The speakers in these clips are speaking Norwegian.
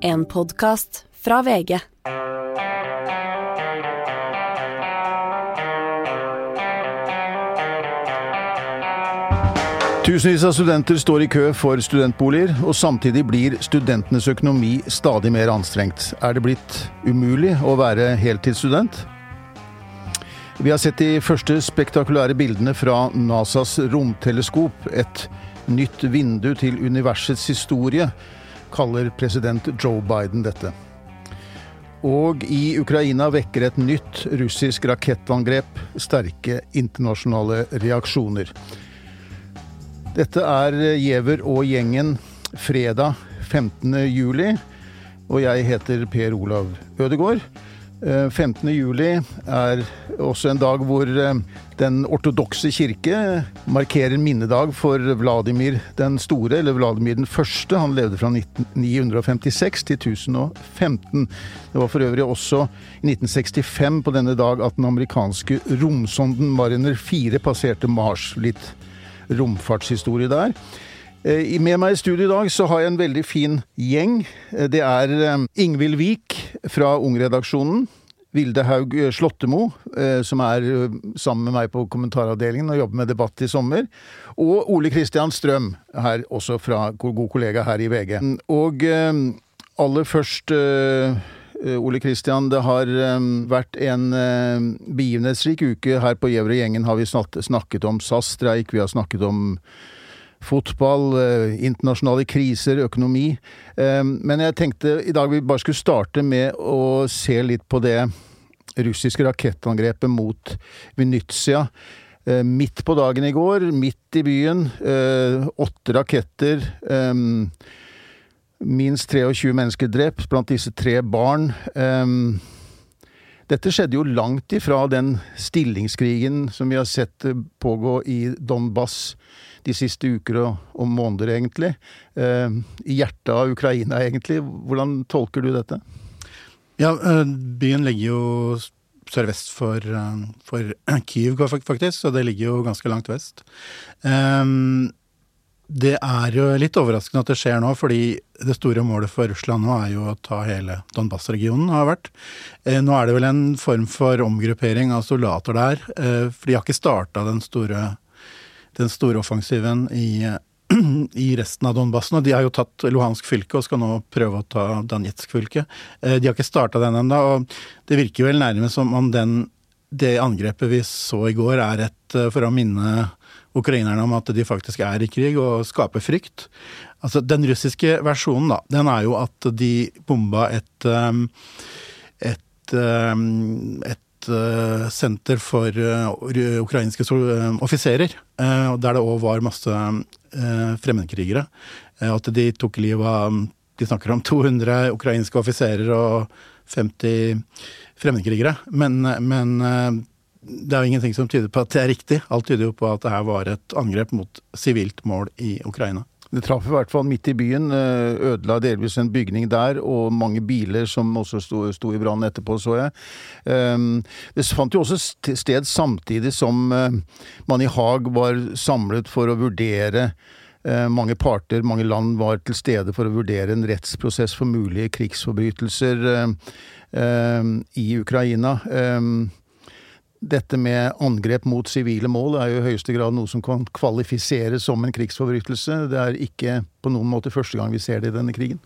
En podkast fra VG. Tusenvis av studenter står i kø for studentboliger, og samtidig blir studentenes økonomi stadig mer anstrengt. Er det blitt umulig å være heltidsstudent? Vi har sett de første spektakulære bildene fra NASAs romteleskop. Et nytt vindu til universets historie, kaller president Joe Biden dette. Og i Ukraina vekker et nytt russisk rakettangrep sterke internasjonale reaksjoner. Dette er Giæver og gjengen fredag 15. juli, og jeg heter Per Olav Ødegård. 15. juli er også en dag hvor den ortodokse kirke markerer minnedag for Vladimir den store, eller Vladimir den første. Han levde fra 956 til 1015. Det var for øvrig også i 1965 på denne dag at den amerikanske romsonden Mariner 4 passerte Mars. Litt romfartshistorie der. Med meg i studio i dag så har jeg en veldig fin gjeng. Det er Ingvild Vik fra Ungredaksjonen. Vilde Haug Slåttemo, som er sammen med meg på kommentaravdelingen og jobber med debatt i sommer. Og Ole Kristian Strøm, her også fra god kollega her i VG. Og aller først Ole Kristian, det har vært en begivenhetsrik uke her på Gjæver gjengen. Har vi snakket om SAS-streik, vi har snakket om fotball, internasjonale kriser, økonomi. Men jeg tenkte i dag vi bare skulle starte med å se litt på det russiske rakettangrepet mot Venezia. Midt på dagen i går, midt i byen. Åtte raketter. Minst 23 mennesker drept, blant disse tre barn. Dette skjedde jo langt ifra den stillingskrigen som vi har sett pågå i Donbass de siste uker og, og måneder, egentlig. I hjertet av Ukraina, egentlig. Hvordan tolker du dette? Ja, byen ligger jo sørvest for, for Kyiv, faktisk, så det ligger jo ganske langt vest. Det er jo litt overraskende at det skjer nå, fordi det store målet for Russland nå er jo å ta hele Donbas-regionen, har vært. Nå er det vel en form for omgruppering av soldater der, for de har ikke starta den store, den store offensiven i, i resten av Donbassen. Og de har jo tatt Luhansk fylke og skal nå prøve å ta Danetsk fylke. De har ikke starta den ennå, og det virker vel nærmest som om den, det angrepet vi så i går, er et for å minne ukrainerne om at de faktisk er i krig og skaper frykt. Altså, Den russiske versjonen, da, den er jo at de bomba et et, et senter for ukrainske offiserer, der det òg var masse fremmedkrigere. At de tok livet av De snakker om 200 ukrainske offiserer og 50 fremmedkrigere. Men, men det er jo ingenting som tyder på at det er riktig. Alt tyder jo på at det her var et angrep mot sivilt mål i Ukraina. Det traff i hvert fall midt i byen. Ødela delvis en bygning der, og mange biler som også sto, sto i brann etterpå, så jeg. Det fant jo også sted samtidig som man i Haag var samlet for å vurdere mange parter, mange land var til stede for å vurdere en rettsprosess for mulige krigsforbrytelser i Ukraina. Dette med angrep mot sivile mål er jo i høyeste grad noe som kan kvalifiseres som en krigsforbrytelse. Det er ikke på noen måte første gang vi ser det i denne krigen.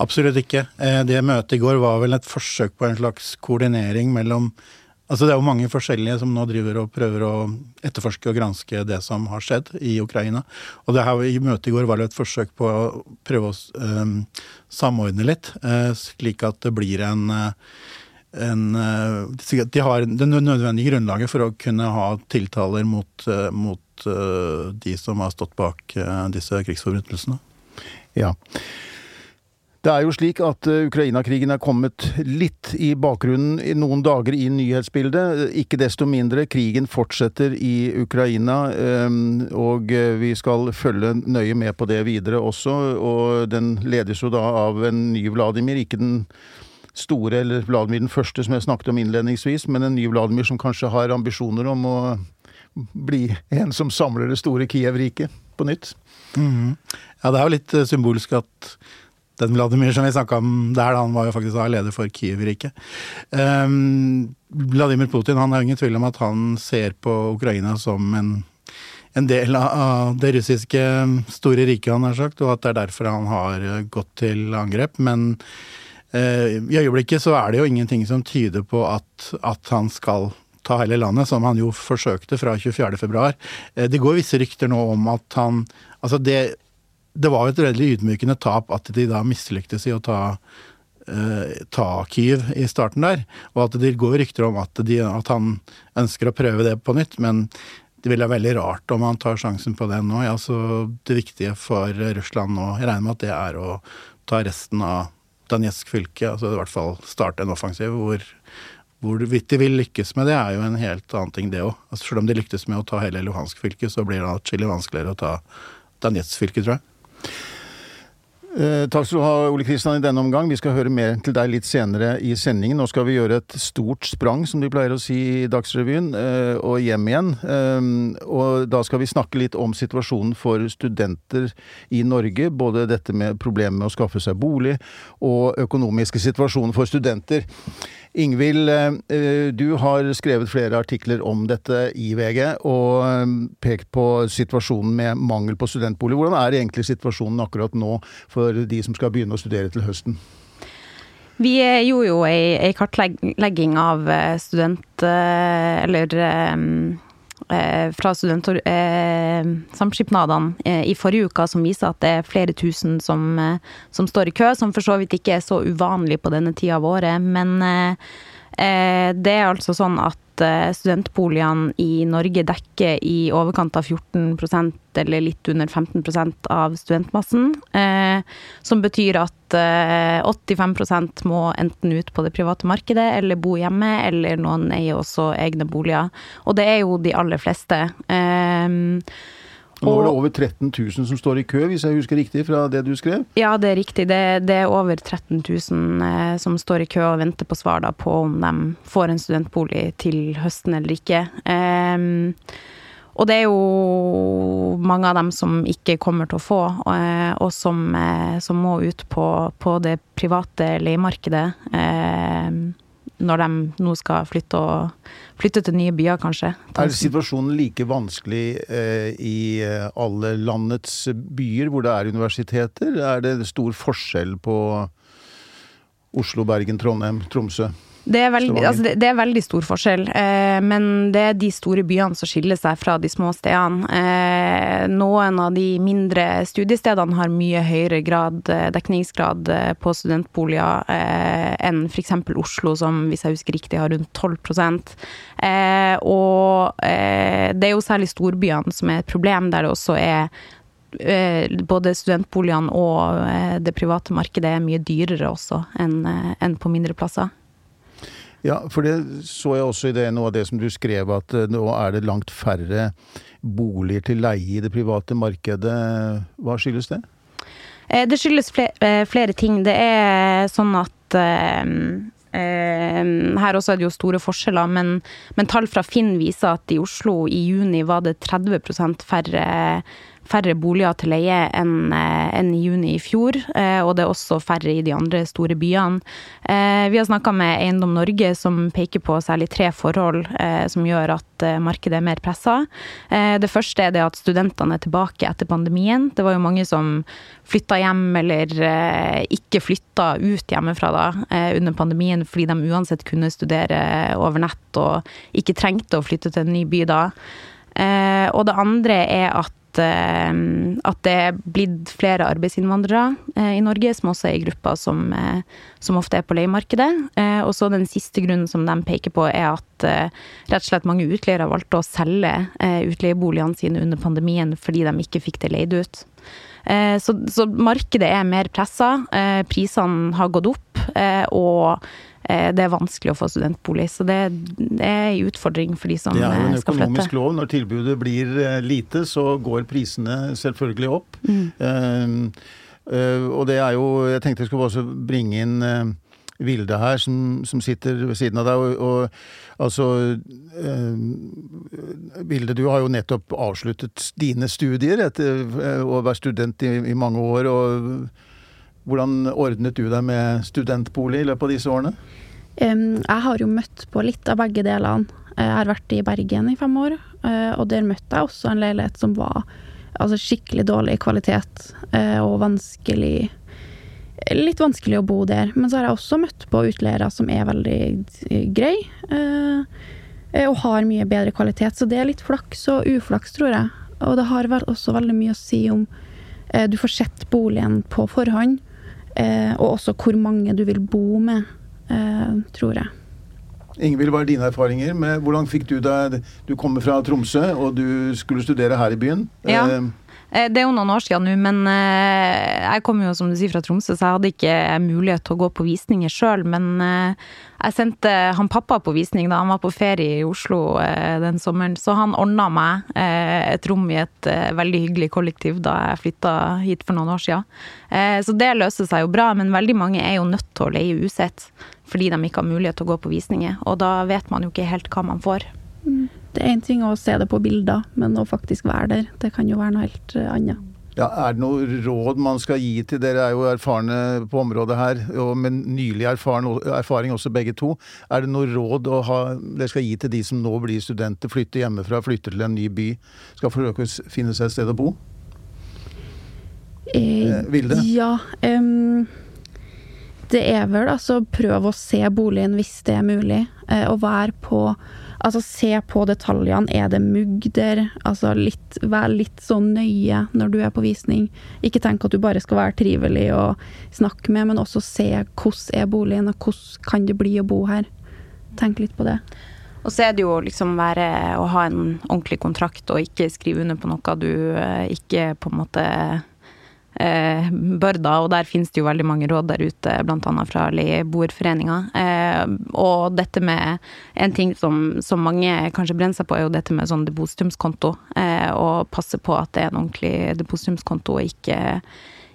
Absolutt ikke. Det møtet i går var vel et forsøk på en slags koordinering mellom Altså det er jo mange forskjellige som nå driver og prøver å etterforske og granske det som har skjedd i Ukraina. Og det her i møtet i går var det et forsøk på å prøve å um, samordne litt, uh, slik at det blir en en, de har det nødvendige grunnlaget for å kunne ha tiltaler mot, mot de som har stått bak disse krigsforbrytelsene. Ja. Det er jo slik at Ukraina-krigen er kommet litt i bakgrunnen i noen dager i nyhetsbildet. Ikke desto mindre, krigen fortsetter i Ukraina, og vi skal følge nøye med på det videre også. Og den ledes jo da av en ny Vladimir, ikke den store, eller Vladimir den første som jeg snakket om innledningsvis, men en ny Vladimir som kanskje har ambisjoner om å bli en som samler det store Kiev-riket på nytt. Mm. Ja, det er jo litt symbolsk at den Vladimir som vi snakka om der, han var jo faktisk da leder for Kiev-riket. Um, Vladimir Putin han er ingen tvil om at han ser på Ukraina som en, en del av det russiske store riket, han har sagt, og at det er derfor han har gått til angrep. Men i øyeblikket så er det jo ingenting som tyder på at, at han skal ta hele landet, som han jo forsøkte fra 24.2. Uh, det går visse rykter nå om at han Altså det det var jo et veldig ydmykende tap at de da mislyktes i å ta, uh, ta Kyiv i starten der. Og at det går rykter om at, de, at, han ønsker å prøve det på nytt. Men det ville være veldig rart om han tar sjansen på det nå. Ja, det viktige for Russland nå, jeg regner med at det er å ta resten av Danetsk fylke, altså i hvert fall starte en offensiv hvor Hvorvidt de vil lykkes med det, er jo en helt annen ting, det òg. Altså, selv om de lyktes med å ta hele Luhansk fylke, så blir det atskillig vanskeligere å ta Danetsk fylke, tror jeg. Eh, takk skal du ha, Ole Kristian, i denne omgang. Vi skal høre mer til deg litt senere i sendingen. Nå skal vi gjøre et stort sprang, som de pleier å si i Dagsrevyen, eh, og hjem igjen. Eh, og da skal vi snakke litt om situasjonen for studenter i Norge. Både dette med problemet med å skaffe seg bolig, og økonomiske situasjonen for studenter. Ingvild, eh, du har skrevet flere artikler om dette i VG, og eh, pekt på situasjonen med mangel på studentbolig. Hvordan er egentlig situasjonen akkurat nå for de som skal begynne å studere til høsten? Vi gjorde jo ei, kartlegging av eh, student... Eller Eh, fra studentsamskipnadene eh, eh, i forrige uke som viser at det er flere tusen som, som, står i kø, som for så vidt ikke er så uvanlig på denne tida av året. Men det er altså sånn at Eh, studentboligene i Norge dekker i overkant av 14 eller litt under 15% av studentmassen. Eh, som betyr at eh, 85% må enten ut på det private markedet eller bo hjemme, eller noen eier også egne boliger. Og det er jo de aller fleste. Eh, nå er det over 13 000 som står i kø, hvis jeg husker riktig fra det du skrev? Ja, det er riktig. Det, det er over 13 000 eh, som står i kø og venter på svar da, på om de får en studentbolig til høsten eller ikke. Um, og det er jo mange av dem som ikke kommer til å få, eh, og som, eh, som må ut på, på det private leiemarkedet. Um, når de nå skal flytte, og, flytte til nye byer, kanskje. Er situasjonen like vanskelig eh, i eh, alle landets byer hvor det er universiteter? Er det stor forskjell på Oslo, Bergen, Trondheim, Tromsø? Det er, veldig, altså det, det er veldig, stor forskjell, eh, men det er de store byene som skiller seg fra de små stedene. Eh, noen av de mindre studiestedene har mye høyere grad, eh, dekningsgrad eh, på studentboliger eh, enn f.eks. Oslo, som hvis jeg husker riktig har rundt 12 eh, Og det er jo særlig storbyene som er et problem, der det også er både studentboligene og det private markedet er mye dyrere også enn på mindre plasser. Ja, for det så jeg også i det, noe av det som du skrev, at eh, nå er det langt færre boliger til leie i det private markedet. Hva skyldes det? Eh, det skyldes eh, flere ting. Det er sånn at her også er det jo store forskjeller, men, men, tall fra Finn viser at i Oslo i juni var det 30% færre færre boliger til leie enn enn i juni i fjor, eh, og det er også færre i de andre store byene. Eh, vi har snakka med Eiendom Norge, som peker på særlig tre forhold som gjør at markedet er mer pressa. Det første er det at studentene er tilbake etter pandemien. Det var jo mange som flytta hjem eller ikke flytta ut hjemmefra da under pandemien fordi de uansett kunne studere over nett og ikke trengte å flytte til en ny by da. Og det andre er at Eh, at, det er blitt flere arbeidsinnvandrere eh, i Norge, som også er i grupper som, eh, som ofte er på leiemarkedet. Og så den siste grunnen som de peker på, er at rett og slett mange utleiere valgte å selge utleieboligene sine under pandemien fordi de ikke fikk det leid ut. Så, så markedet er mer pressa, prisene har gått opp, og det er vanskelig å få studentbolig. Så det, det er en utfordring for de som skal flytte. Det er jo en økonomisk lov. Når tilbudet blir eh, lite, så går prisene selvfølgelig opp. Mm. Og det er jo Jeg tenkte jeg skulle også bringe inn Vilde her, som, som, sitter ved siden av deg. Og, og altså Vilde, du har jo nettopp avsluttet dine studier etter å være student i, i mange år. og Hvordan ordnet du deg med studentbolig i løpet av disse årene? Jeg har jo møtt på litt av begge delene. Jeg har vært i Bergen i fem år, uh, og der møtte jeg også en leilighet som var altså, skikkelig dårlig kvalitet uh, og vanskelig Litt vanskelig å bo der. Men så har jeg også møtt på utleiere som er veldig grei, uh, og har mye bedre kvalitet. Så det er litt flaks og uflaks, tror jeg. Og det har også veldig mye å si om du får sett boligen på forhånd, og også hvor mange du vil bo med Eh, tror jeg. Ingvild, hva er dine erfaringer med Hvordan fikk du deg Du kommer fra Tromsø, og du skulle studere her i byen. Ja. Eh, Eh, det er jo noen år siden nå, men eh, jeg kommer jo som du sier fra Tromsø, så jeg hadde ikke mulighet til å gå på visninger sjøl. Men eh, jeg sendte han pappa på visning da han var på ferie i Oslo den sommeren. Så han ordna meg et rom i et veldig hyggelig kollektiv da jeg flytta hit for noen år siden. Så det løser seg jo bra, men veldig mange er jo nødt til å leie usett fordi de ikke har mulighet til å gå på visninger. Og da vet man jo ikke helt hva man får. Mm. Det er én ting å se det på bilder, men å faktisk være der, det kan jo være noe helt eh, annet. Ja, Er det noe råd man skal gi til dere er jo erfarne på området her, og med nylig erfaren, erfaring også begge to. Er det noe råd ha, dere skal gi til de som nå blir studenter, flytter hjemmefra, flytter til en ny by, skal forsøke å finne seg et sted å bo? Eh, Vilde? Ja. Um, det er vel altså prøve å se boligen hvis det er mulig, eh, og være på Altså, se på detaljene. Er det mugg der? Altså, litt, vær litt så nøye når du er på visning. Ikke tenk at du bare skal være trivelig og snakke med, men også se hvordan er boligen, og hvordan kan det bli å bo her. Tenk litt på det. Og så er det jo liksom være å ha en ordentlig kontrakt og ikke skrive under på noe du eh, ikke på en måte eh, Børda, og der finnes det jo veldig mange råd der ute, bl.a. fra leieboerforeninga. Eh, og dette med En ting som, som, mange kanskje brenner seg på, er jo dette med sånn depositumskonto. Eh, og passe på at det er en ordentlig depositumskonto, og ikke,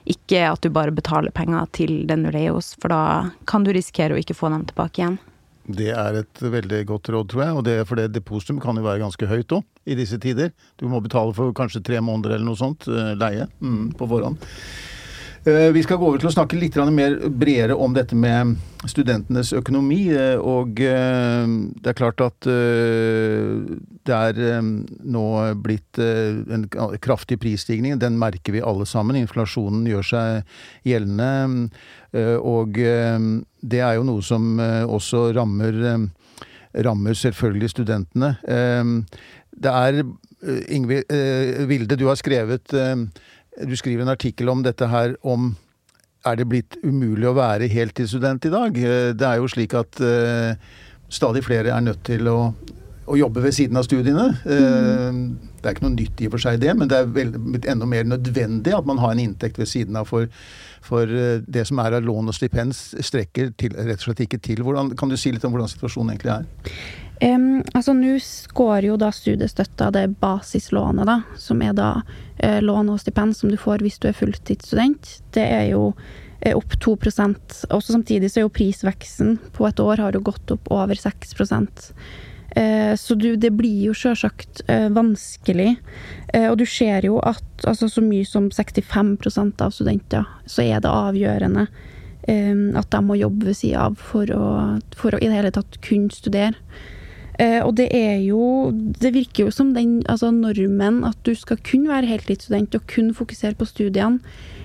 ikke at du bare betaler penger til den du leier hos, for da kan du risikere å ikke få dem tilbake igjen. Det er et veldig godt råd, tror jeg. Og det, for det depositum kan jo være ganske høyt òg i disse tider. Du må betale for kanskje tre måneder eller noe sånt eh, leie mm, på forhånd. Eh, vi skal gå over til å snakke litt mer bredere om dette med studentenes økonomi. Eh, og det er klart at det er nå blitt en kraftig prisstigning. Den merker vi alle sammen. Inflasjonen gjør seg gjeldende. Og det er jo noe som eh, også rammer, eh, rammer selvfølgelig studentene. Det er eh, Ingvild Vilde, du har skrevet Du skriver en artikkel om dette her om er det blitt umulig å være heltidsstudent i dag? Det er jo slik at stadig flere er nødt til å, å jobbe ved siden av studiene. Mm. Det er ikke noe nytt i og for seg det, men det er blitt enda mer nødvendig at man har en inntekt ved siden av. For for uh, det som er av lån og stipend, strekker til, rett og slett ikke til. Hvordan, kan du si litt om hvordan situasjonen egentlig er? Um, altså Nå går jo da studiestøtta, det basislånet, da, som er da eh, lån og stipend som du får hvis du er fulltidsstudent. Det er jo eh, opp 2% Også Samtidig så er jo prisveksten på et år har jo gått opp over 6 Eh, så du, det blir jo sjølsagt eh, vanskelig. Eh, og du ser jo at altså, så mye som 65% av studenter, så er det avgjørende at de må jobbe ved sida av for å, for å i det hele tatt kunne studere. Og det er jo Det virker jo som den altså normen at du skal kun være heltidsstudent og kun fokusere på studiene.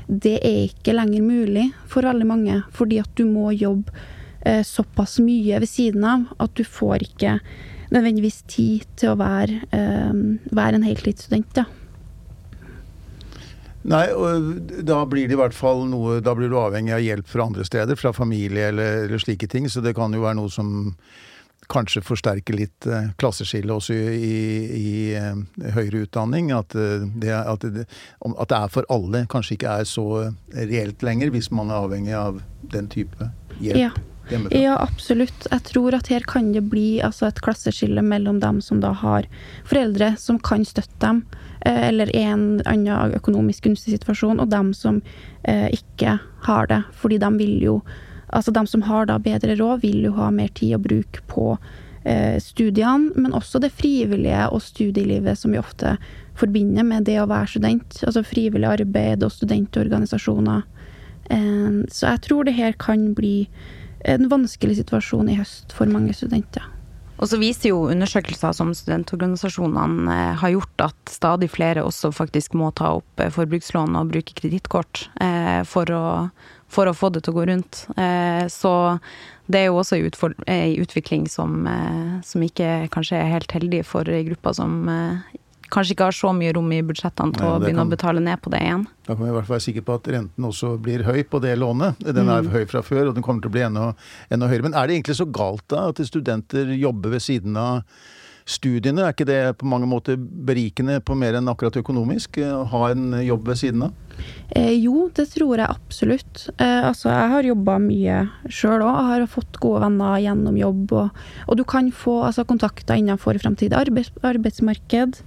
Det er ikke lenger mulig for veldig mange, fordi at du må jobbe såpass mye ved siden av at du får ikke nødvendigvis tid til å være, um, være en heltidsstudent, ja. Nei, og da blir det i hvert fall noe Da blir du avhengig av hjelp fra andre steder, fra familie eller, eller slike ting. Så det kan jo være noe som kanskje forsterker litt eh, klasseskillet også i, i, i eh, høyere utdanning. At eh, det, at, det, at det, er for alle kanskje ikke er så reelt lenger, hvis man er avhengig av den type hjelp. Ja? Ja, absolutt. Jeg tror at her kan det bli altså, et klasseskille mellom dem som da har foreldre som kan støtte dem, eller er en annen økonomisk gunstig situasjon, og dem som eh, ikke har det. Fordi de vil jo Altså de som har da bedre råd, vil jo ha mer tid å bruke på eh, studiene, men også det frivillige og studielivet som vi ofte forbinder med det å være student. Altså frivillig arbeid og studentorganisasjoner Eh, så jeg tror det her kan bli en vanskelig situasjon i høst for mange studenter. Og så viser jo undersøkelser som studentorganisasjonene eh, har gjort, at stadig flere også faktisk må ta opp eh, forbrukslån og bruke kredittkort eh, for, for, å få det til å gå rundt. Eh, så det er jo også en utvikling som, eh, som, ikke kanskje er helt heldig for grupper som eh, kanskje ikke har så mye rom i budsjettene til å begynne kan, å betale ned på det igjen. Da kan vi i hvert fall være sikre på at renten også blir høy på det lånet. Den er mm. høy fra før, og den kommer til å bli enda, enda høyere. Men er det egentlig så galt da at studenter jobber ved siden av studiene? Er ikke det på mange måter berikende på mer enn akkurat økonomisk? Å ha en jobb ved siden av? Eh, jo, det tror jeg absolutt. Eh, altså, jeg har jobba mye sjøl òg. Har fått gode venner gjennom jobb. Og, og du kan få altså, kontakter innenfor fremtidig arbeids, arbeidsmarked.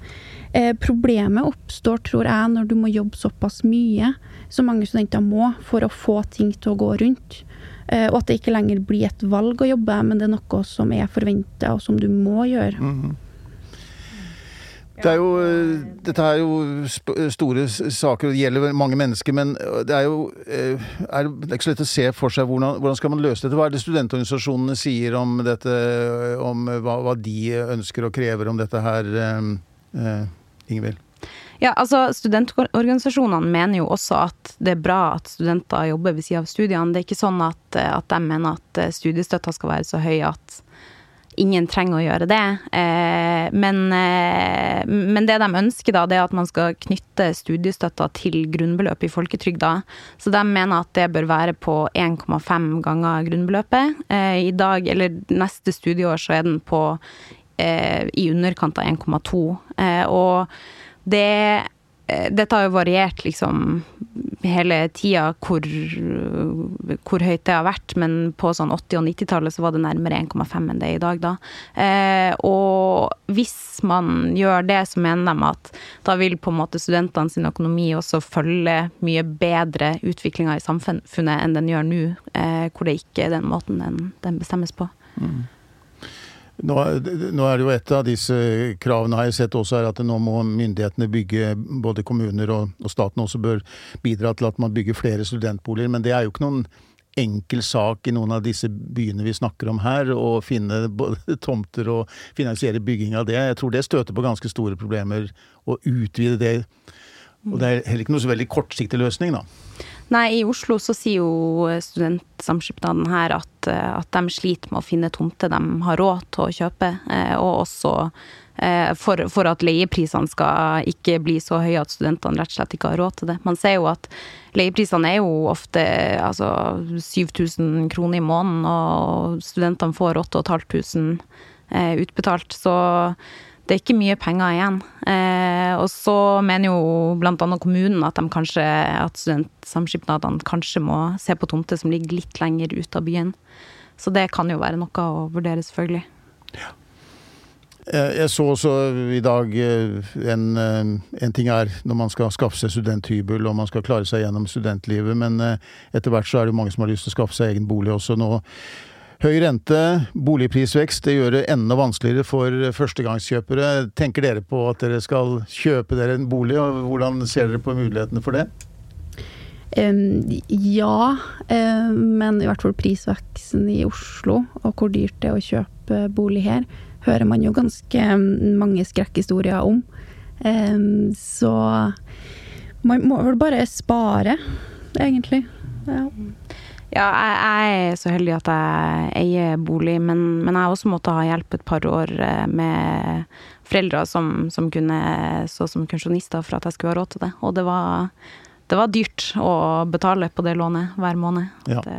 Eh, problemet oppstår, tror jeg, når du må jobbe såpass mye som mange studenter må for å få ting til å gå rundt. Eh, og at det ikke lenger blir et valg å jobbe, men det er noe som er forventa, og som du må gjøre. Mm -hmm. Det er jo, eh, dette er jo store saker, og det gjelder mange mennesker. Men det er jo eh, er det ikke så lett å se for seg hvordan, hvordan skal man løse dette. Hva er det studentorganisasjonene sier om dette, om hva, hva de ønsker og krever om dette her? Ingvild? Ja, altså Studentorganisasjonene mener jo også at det er bra at studenter jobber ved siden av studiene. Det er ikke sånn at, at de mener at eh, studiestøtta skal være så høy at ingen trenger å gjøre det. Eh, men, eh, men, det de ønsker, da, det er at man skal knytte studiestøtta til grunnbeløpet i folketrygda. Så de mener at det bør være på 1,5 ganger grunnbeløpet. I dag, eller neste studieår, så er den på eh, i underkant av 1,2. Eh, og det eh, dette har jo variert liksom hele tida hvor, hvor, høyt det har vært, men på sånn 80- og 90-tallet så var det nærmere 1,5 enn det er i dag, da. Eh, og hvis man gjør det, så mener de at da vil på en måte studentene sin økonomi også følge mye bedre utviklinga i samfunnet enn den gjør nå, eh, hvor det ikke er den måten den, den bestemmes på. Mm. Nå, nå, er det jo et av disse kravene har jeg sett også er at nå må myndighetene bygge, både kommuner og, og staten også bør bidra til at man bygger flere studentboliger. Men det er jo ikke noen enkel sak i noen av disse byene vi snakker om her, å finne både tomter og finansiere bygging av det. Jeg tror det støter på ganske store problemer å utvide det. Og det er heller ikke noe så veldig kortsiktig løsning, da. Nei, i Oslo så sier jo Studentsamskipnaden her at, eh, at, de sliter med å finne tomter de har råd til å kjøpe, eh, og også eh, for, for, at leieprisene skal ikke bli så høye at studentene rett og slett ikke har råd til det. Man ser jo at leieprisene er jo ofte altså 7000 kroner i måneden, og studentene får 8500 utbetalt. Så det er ikke mye penger igjen. Eh, og så mener jo bl.a. kommunen at kanskje, at studentsamskipnadene kanskje må se på tomter som ligger litt lenger ut av byen. Så det kan jo være noe å vurdere, selvfølgelig. Ja. Jeg så også i dag eh, en, eh, en, ting er når man skal skaffe seg studenthybel og man skal klare seg gjennom studentlivet, men eh, etter hvert så er det jo mange som har lyst til å skaffe seg egen bolig også nå. Høy rente, boligprisvekst, det gjør det enda vanskeligere for førstegangskjøpere. Tenker dere på at dere skal kjøpe dere en bolig, og hvordan ser dere på mulighetene for det? Ja, men i hvert fall prisveksten i Oslo, og hvor dyrt det er å kjøpe bolig her, hører man jo ganske mange skrekkhistorier om. Så man må vel bare spare, egentlig. Ja. Ja, jeg, jeg, er så heldig at jeg eier bolig, men, men jeg har også måttet ha hjelp et par år eh, med foreldre som, som kunne så som pensjonister for at jeg skulle ha råd til det. Og det var, det var dyrt å betale på det lånet hver måned. Ja. Det,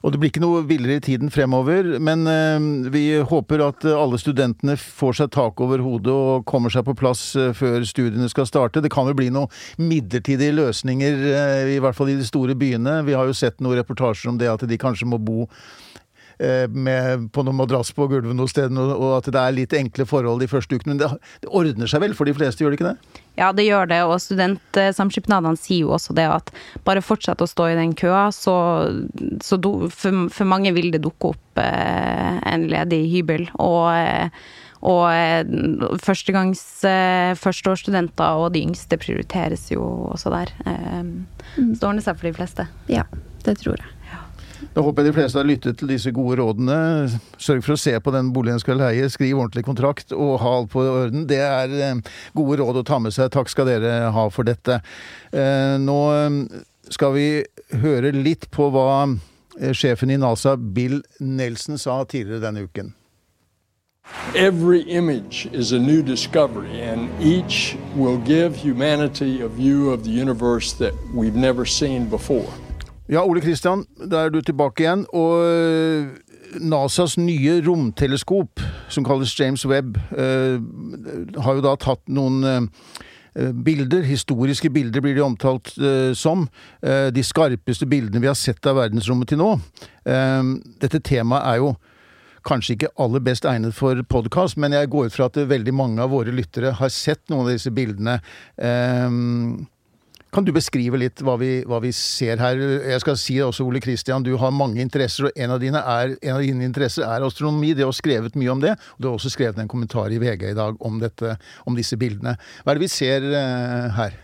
og det blir ikke noe villere i tiden fremover, men eh, vi håper at alle studentene får seg tak over hodet og kommer seg på plass eh, før studiene skal starte. Det kan vel bli noen midlertidige løsninger, eh, i hvert fall i de store byene. Vi har jo sett noen reportasjer om det at de kanskje må bo med, på noen madrass på gulvet noe sted, og at det er litt enkle forhold de første ukene. Men det, det, ordner seg vel for de fleste, gjør det ikke det? Ja, det gjør det, og studentsamskipnadene sier jo også det at bare fortsett å stå i den køa, så, så do, for, for, mange vil det dukke opp eh, en ledig hybel. Og, eh, og eh, førstegangs eh, førsteårsstudenter og de yngste prioriteres jo også der. Eh, Mm. Så det ordner seg for de fleste. Ja, det tror jeg. Da håper jeg de fleste har lyttet til disse gode rådene. Sørg for å se på den boligen du skal leie, skriv ordentlig kontrakt og ha alt på orden. Det er eh, gode råd å ta med seg. Takk skal dere ha for dette. Eh, Nå eh, skal vi høre litt på hva sjefen i NASA, Bill Nelson, sa tidligere denne uken. Every image is a new discovery, and each will give humanity a view of the universe that we've never seen before. Ja, Ole Kristian, da er du tilbake igjen. Og eh, NASAs nye romteleskop, som kalles James Webb, eh, har jo da tatt noen eh, bilder, historiske bilder blir de omtalt eh, som. Eh, de skarpeste bildene vi har sett av verdensrommet til nå. Eh, dette temaet er jo kanskje ikke aller best egnet for podkast, men jeg går ut fra at veldig mange av våre lyttere har sett noen av disse bildene. Eh, kan du beskrive litt hva vi, hva vi ser her? Jeg skal si det også, Ole Kristian, du har mange interesser, og en av, er, en av dine interesser er astronomi. Det har skrevet mye om det, og du har også skrevet en kommentar i VG i dag om, dette, om disse bildene. Hva er det vi ser eh, her?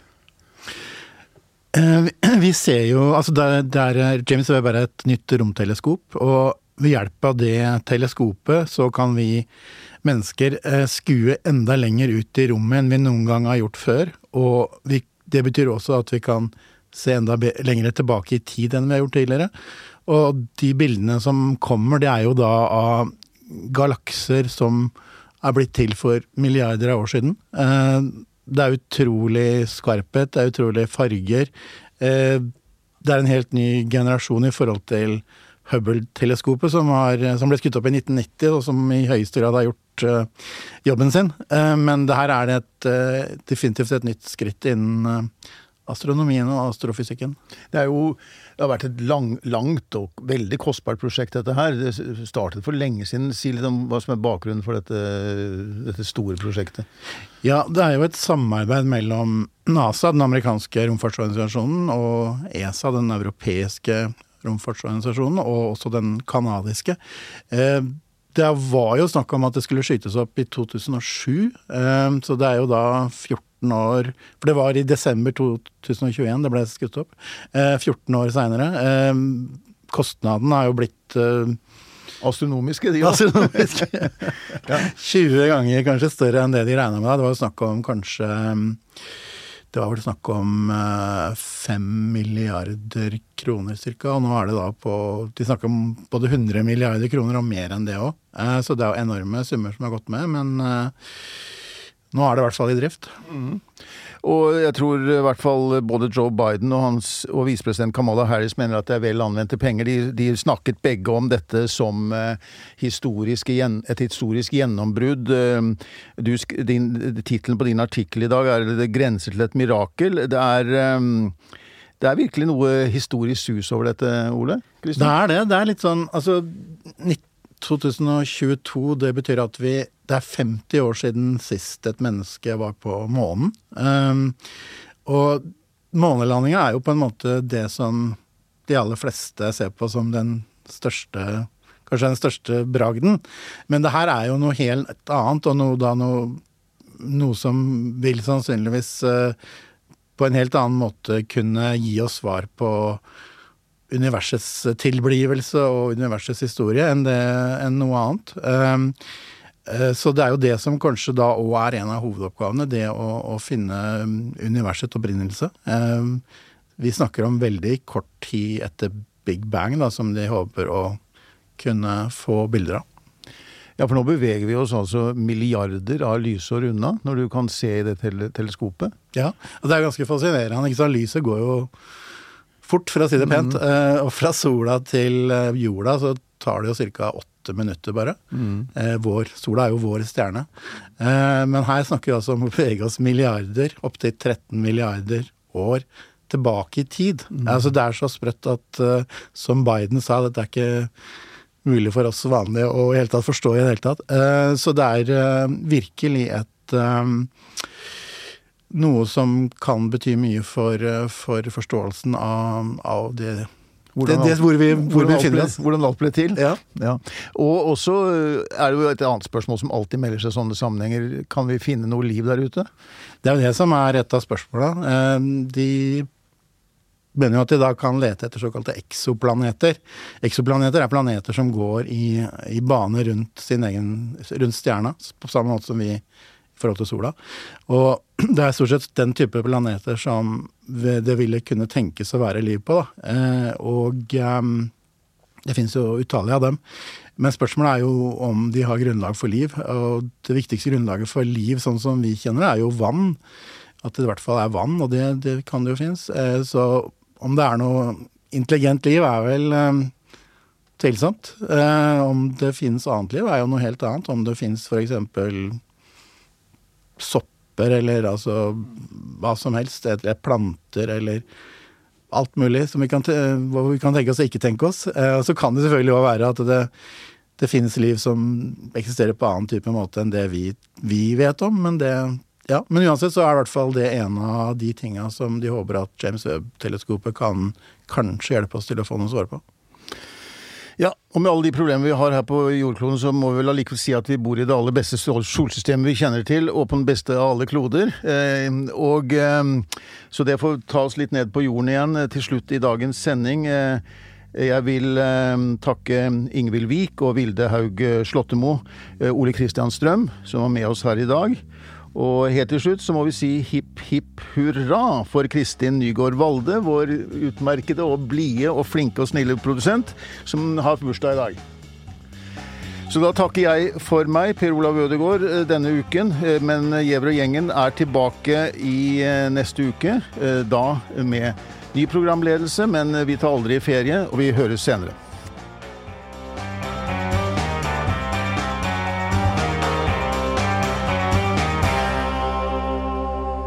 Eh, vi- ser jo altså der, der er James Webb er et nytt romteleskop, og ved hjelp av det teleskopet så kan vi mennesker eh, skue enda lenger ut i rommet enn vi noen gang har gjort før. Og vi, det betyr også at vi kan se enda lengre tilbake i tid enn vi har gjort tidligere. Og de bildene som kommer, det er jo da av galakser som er blitt til for milliarder av år siden. Eh, Det er utrolig skarphet, det er utrolig farger. Eh, Det er en helt ny generasjon i forhold til Hubble-teleskopet, som, som ble skutt opp i 1990, og som i høyeste grad har gjort uh, jobben sin. Uh, Men det her er det et, uh, definitivt et nytt skritt innen astronomien og astrofysikken. Det jo det har vært et lang, langt og veldig kostbart prosjekt, dette her. Det startet for lenge siden. Si litt om hva som er bakgrunnen for dette, dette store prosjektet. Ja, det er jo et samarbeid mellom NASA, den amerikanske romfartsorganisasjonen, og ESA, den europeiske romfartsorganisasjonen, og også den kanadiske. Eh, Det var jo snakk om at det skulle skytes opp i 2007, eh, så det er jo da 14 år For det var i desember 2021 det ble skutt opp. Eh, 14 år seinere. Kostnaden har jo blitt eh, Astronomiske, de òg. astronomisk. 20 ganger kanskje større enn det de regna med. Det var jo snakk om kanskje Det var vel snakk om eh, fem milliarder kroner ca. og nå er det da på De snakker om både 100 milliarder kroner og mer enn det òg. Så det er jo enorme summer som har gått med, men eh, nå er det i hvert fall i drift. Og jeg tror i hvert fall både Joe Biden og, hans, og visepresident Kamala Harris mener at det er vel anvendte penger. De, de snakket begge om dette som eh, historisk, et historisk gjennombrudd. Eh, du din- Tittelen på din artikkel i dag er 'Det grenser til et mirakel'. Det er, eh, det er virkelig noe historisk sus over dette, Ole? Det er det. Det er litt sånn Altså, 2022, det betyr at vi Det er 50 år siden sist et menneske var på månen. Um, og månelandinga er jo på en måte det som de aller fleste ser på som den største Kanskje den største bragden. Men det her er jo noe helt annet, og noe, da noe, noe som vil sannsynligvis uh, på en helt annen måte kunne gi oss svar på universets tilblivelse og universets historie enn, det, enn noe annet. Um, så det er jo det som kanskje da òg er en av hovedoppgavene, det å, å finne um, universets opprinnelse. Um, vi snakker om veldig kort tid etter Big Bang, da, som de håper å kunne få bilder av. Ja, for nå beveger vi oss altså milliarder av lysår unna, når du kan se i det tele teleskopet. Ja, og det er ganske fascinerende. ikke sant? Lyset går jo fort, for å si det pent. Mm. og fra sola til eh, jorda så tar det jo ca. åtte minutter bare. Eh, vår, sola er jo vår stjerne. Eh, men her snakker vi altså om å bevege oss milliarder, opptil 13 milliarder år tilbake i tid. Altså Det er så sprøtt at, eh, som Biden sa, dette er ikke mulig for oss vanlige å i hele tatt forstå i det hele tatt. Så det er virkelig et noe som kan bety mye for, for forståelsen av, av det hvordan, det, det hvor vi, hvor hvordan vi alt ble- oss. Hvordan alt ble til. Ja. Ja. Og også øh, er det jo et annet spørsmål som alltid melder seg i sånne sammenhenger. Kan vi finne noe liv der ute? Det er jo det som er et av spørsmåla. Eh, De mener jo at de da kan lete etter såkalte eksoplaneter. Eksoplaneter er planeter som går i, i bane rundt sin egen rundt stjerna, på samme måte som vi i forhold til sola. Og det er stort sett den type planeter som det ville kunne tenkes å være liv på. Da. Eh, Og ehm, det finnes jo utallige av dem. Men spørsmålet er jo om de har grunnlag for liv. Og det viktigste grunnlaget for liv, sånn som vi kjenner det, er jo vann. At det i hvert fall er vann, og det, det kan det jo finnes. Eh, Så om det er noe intelligent liv, er vel eh, tvilsomt. Eh, Om det finnes annet liv, er jo noe helt annet. Om det finnes f.eks. sopper, eller altså hva som helst. Eller planter, eller alt mulig som vi kan, vi kan tenke oss og ikke tenke oss. Eh, så kan det selvfølgelig òg være at det, det finnes liv som eksisterer på annen type måte enn det vi, vi vet om, men det ja, men uansett så er i hvert fall det en av de tinga som de håper at James Webb-teleskopet kan kanskje hjelpe oss til å få noen svar på. Ja, og med alle de problemene vi har her på jordkloden, så må vi vel allikevel si at vi bor i det aller beste solsystemet vi kjenner til, og på den beste av alle kloder. Eh, og eh, Så det får ta oss litt ned på jorden igjen eh, til slutt i dagens sending. Eh, jeg vil eh, takke Ingvild Vik og Vilde Haug Slåttemo, eh, Ole Kristian Strøm, som var med oss her i dag. Og helt til slutt så må vi si hipp hipp hurra for Kristin Nygaard Valde, vår utmerkede og blide og flinke og snille produsent, som har bursdag i dag. Så da takker jeg for meg, Per Olav Ødegaard, eh, denne uken. Eh, Men Gjever og gjengen er tilbake i eh, neste uke, da med ny programledelse. Men vi tar aldri ferie, og vi høres senere.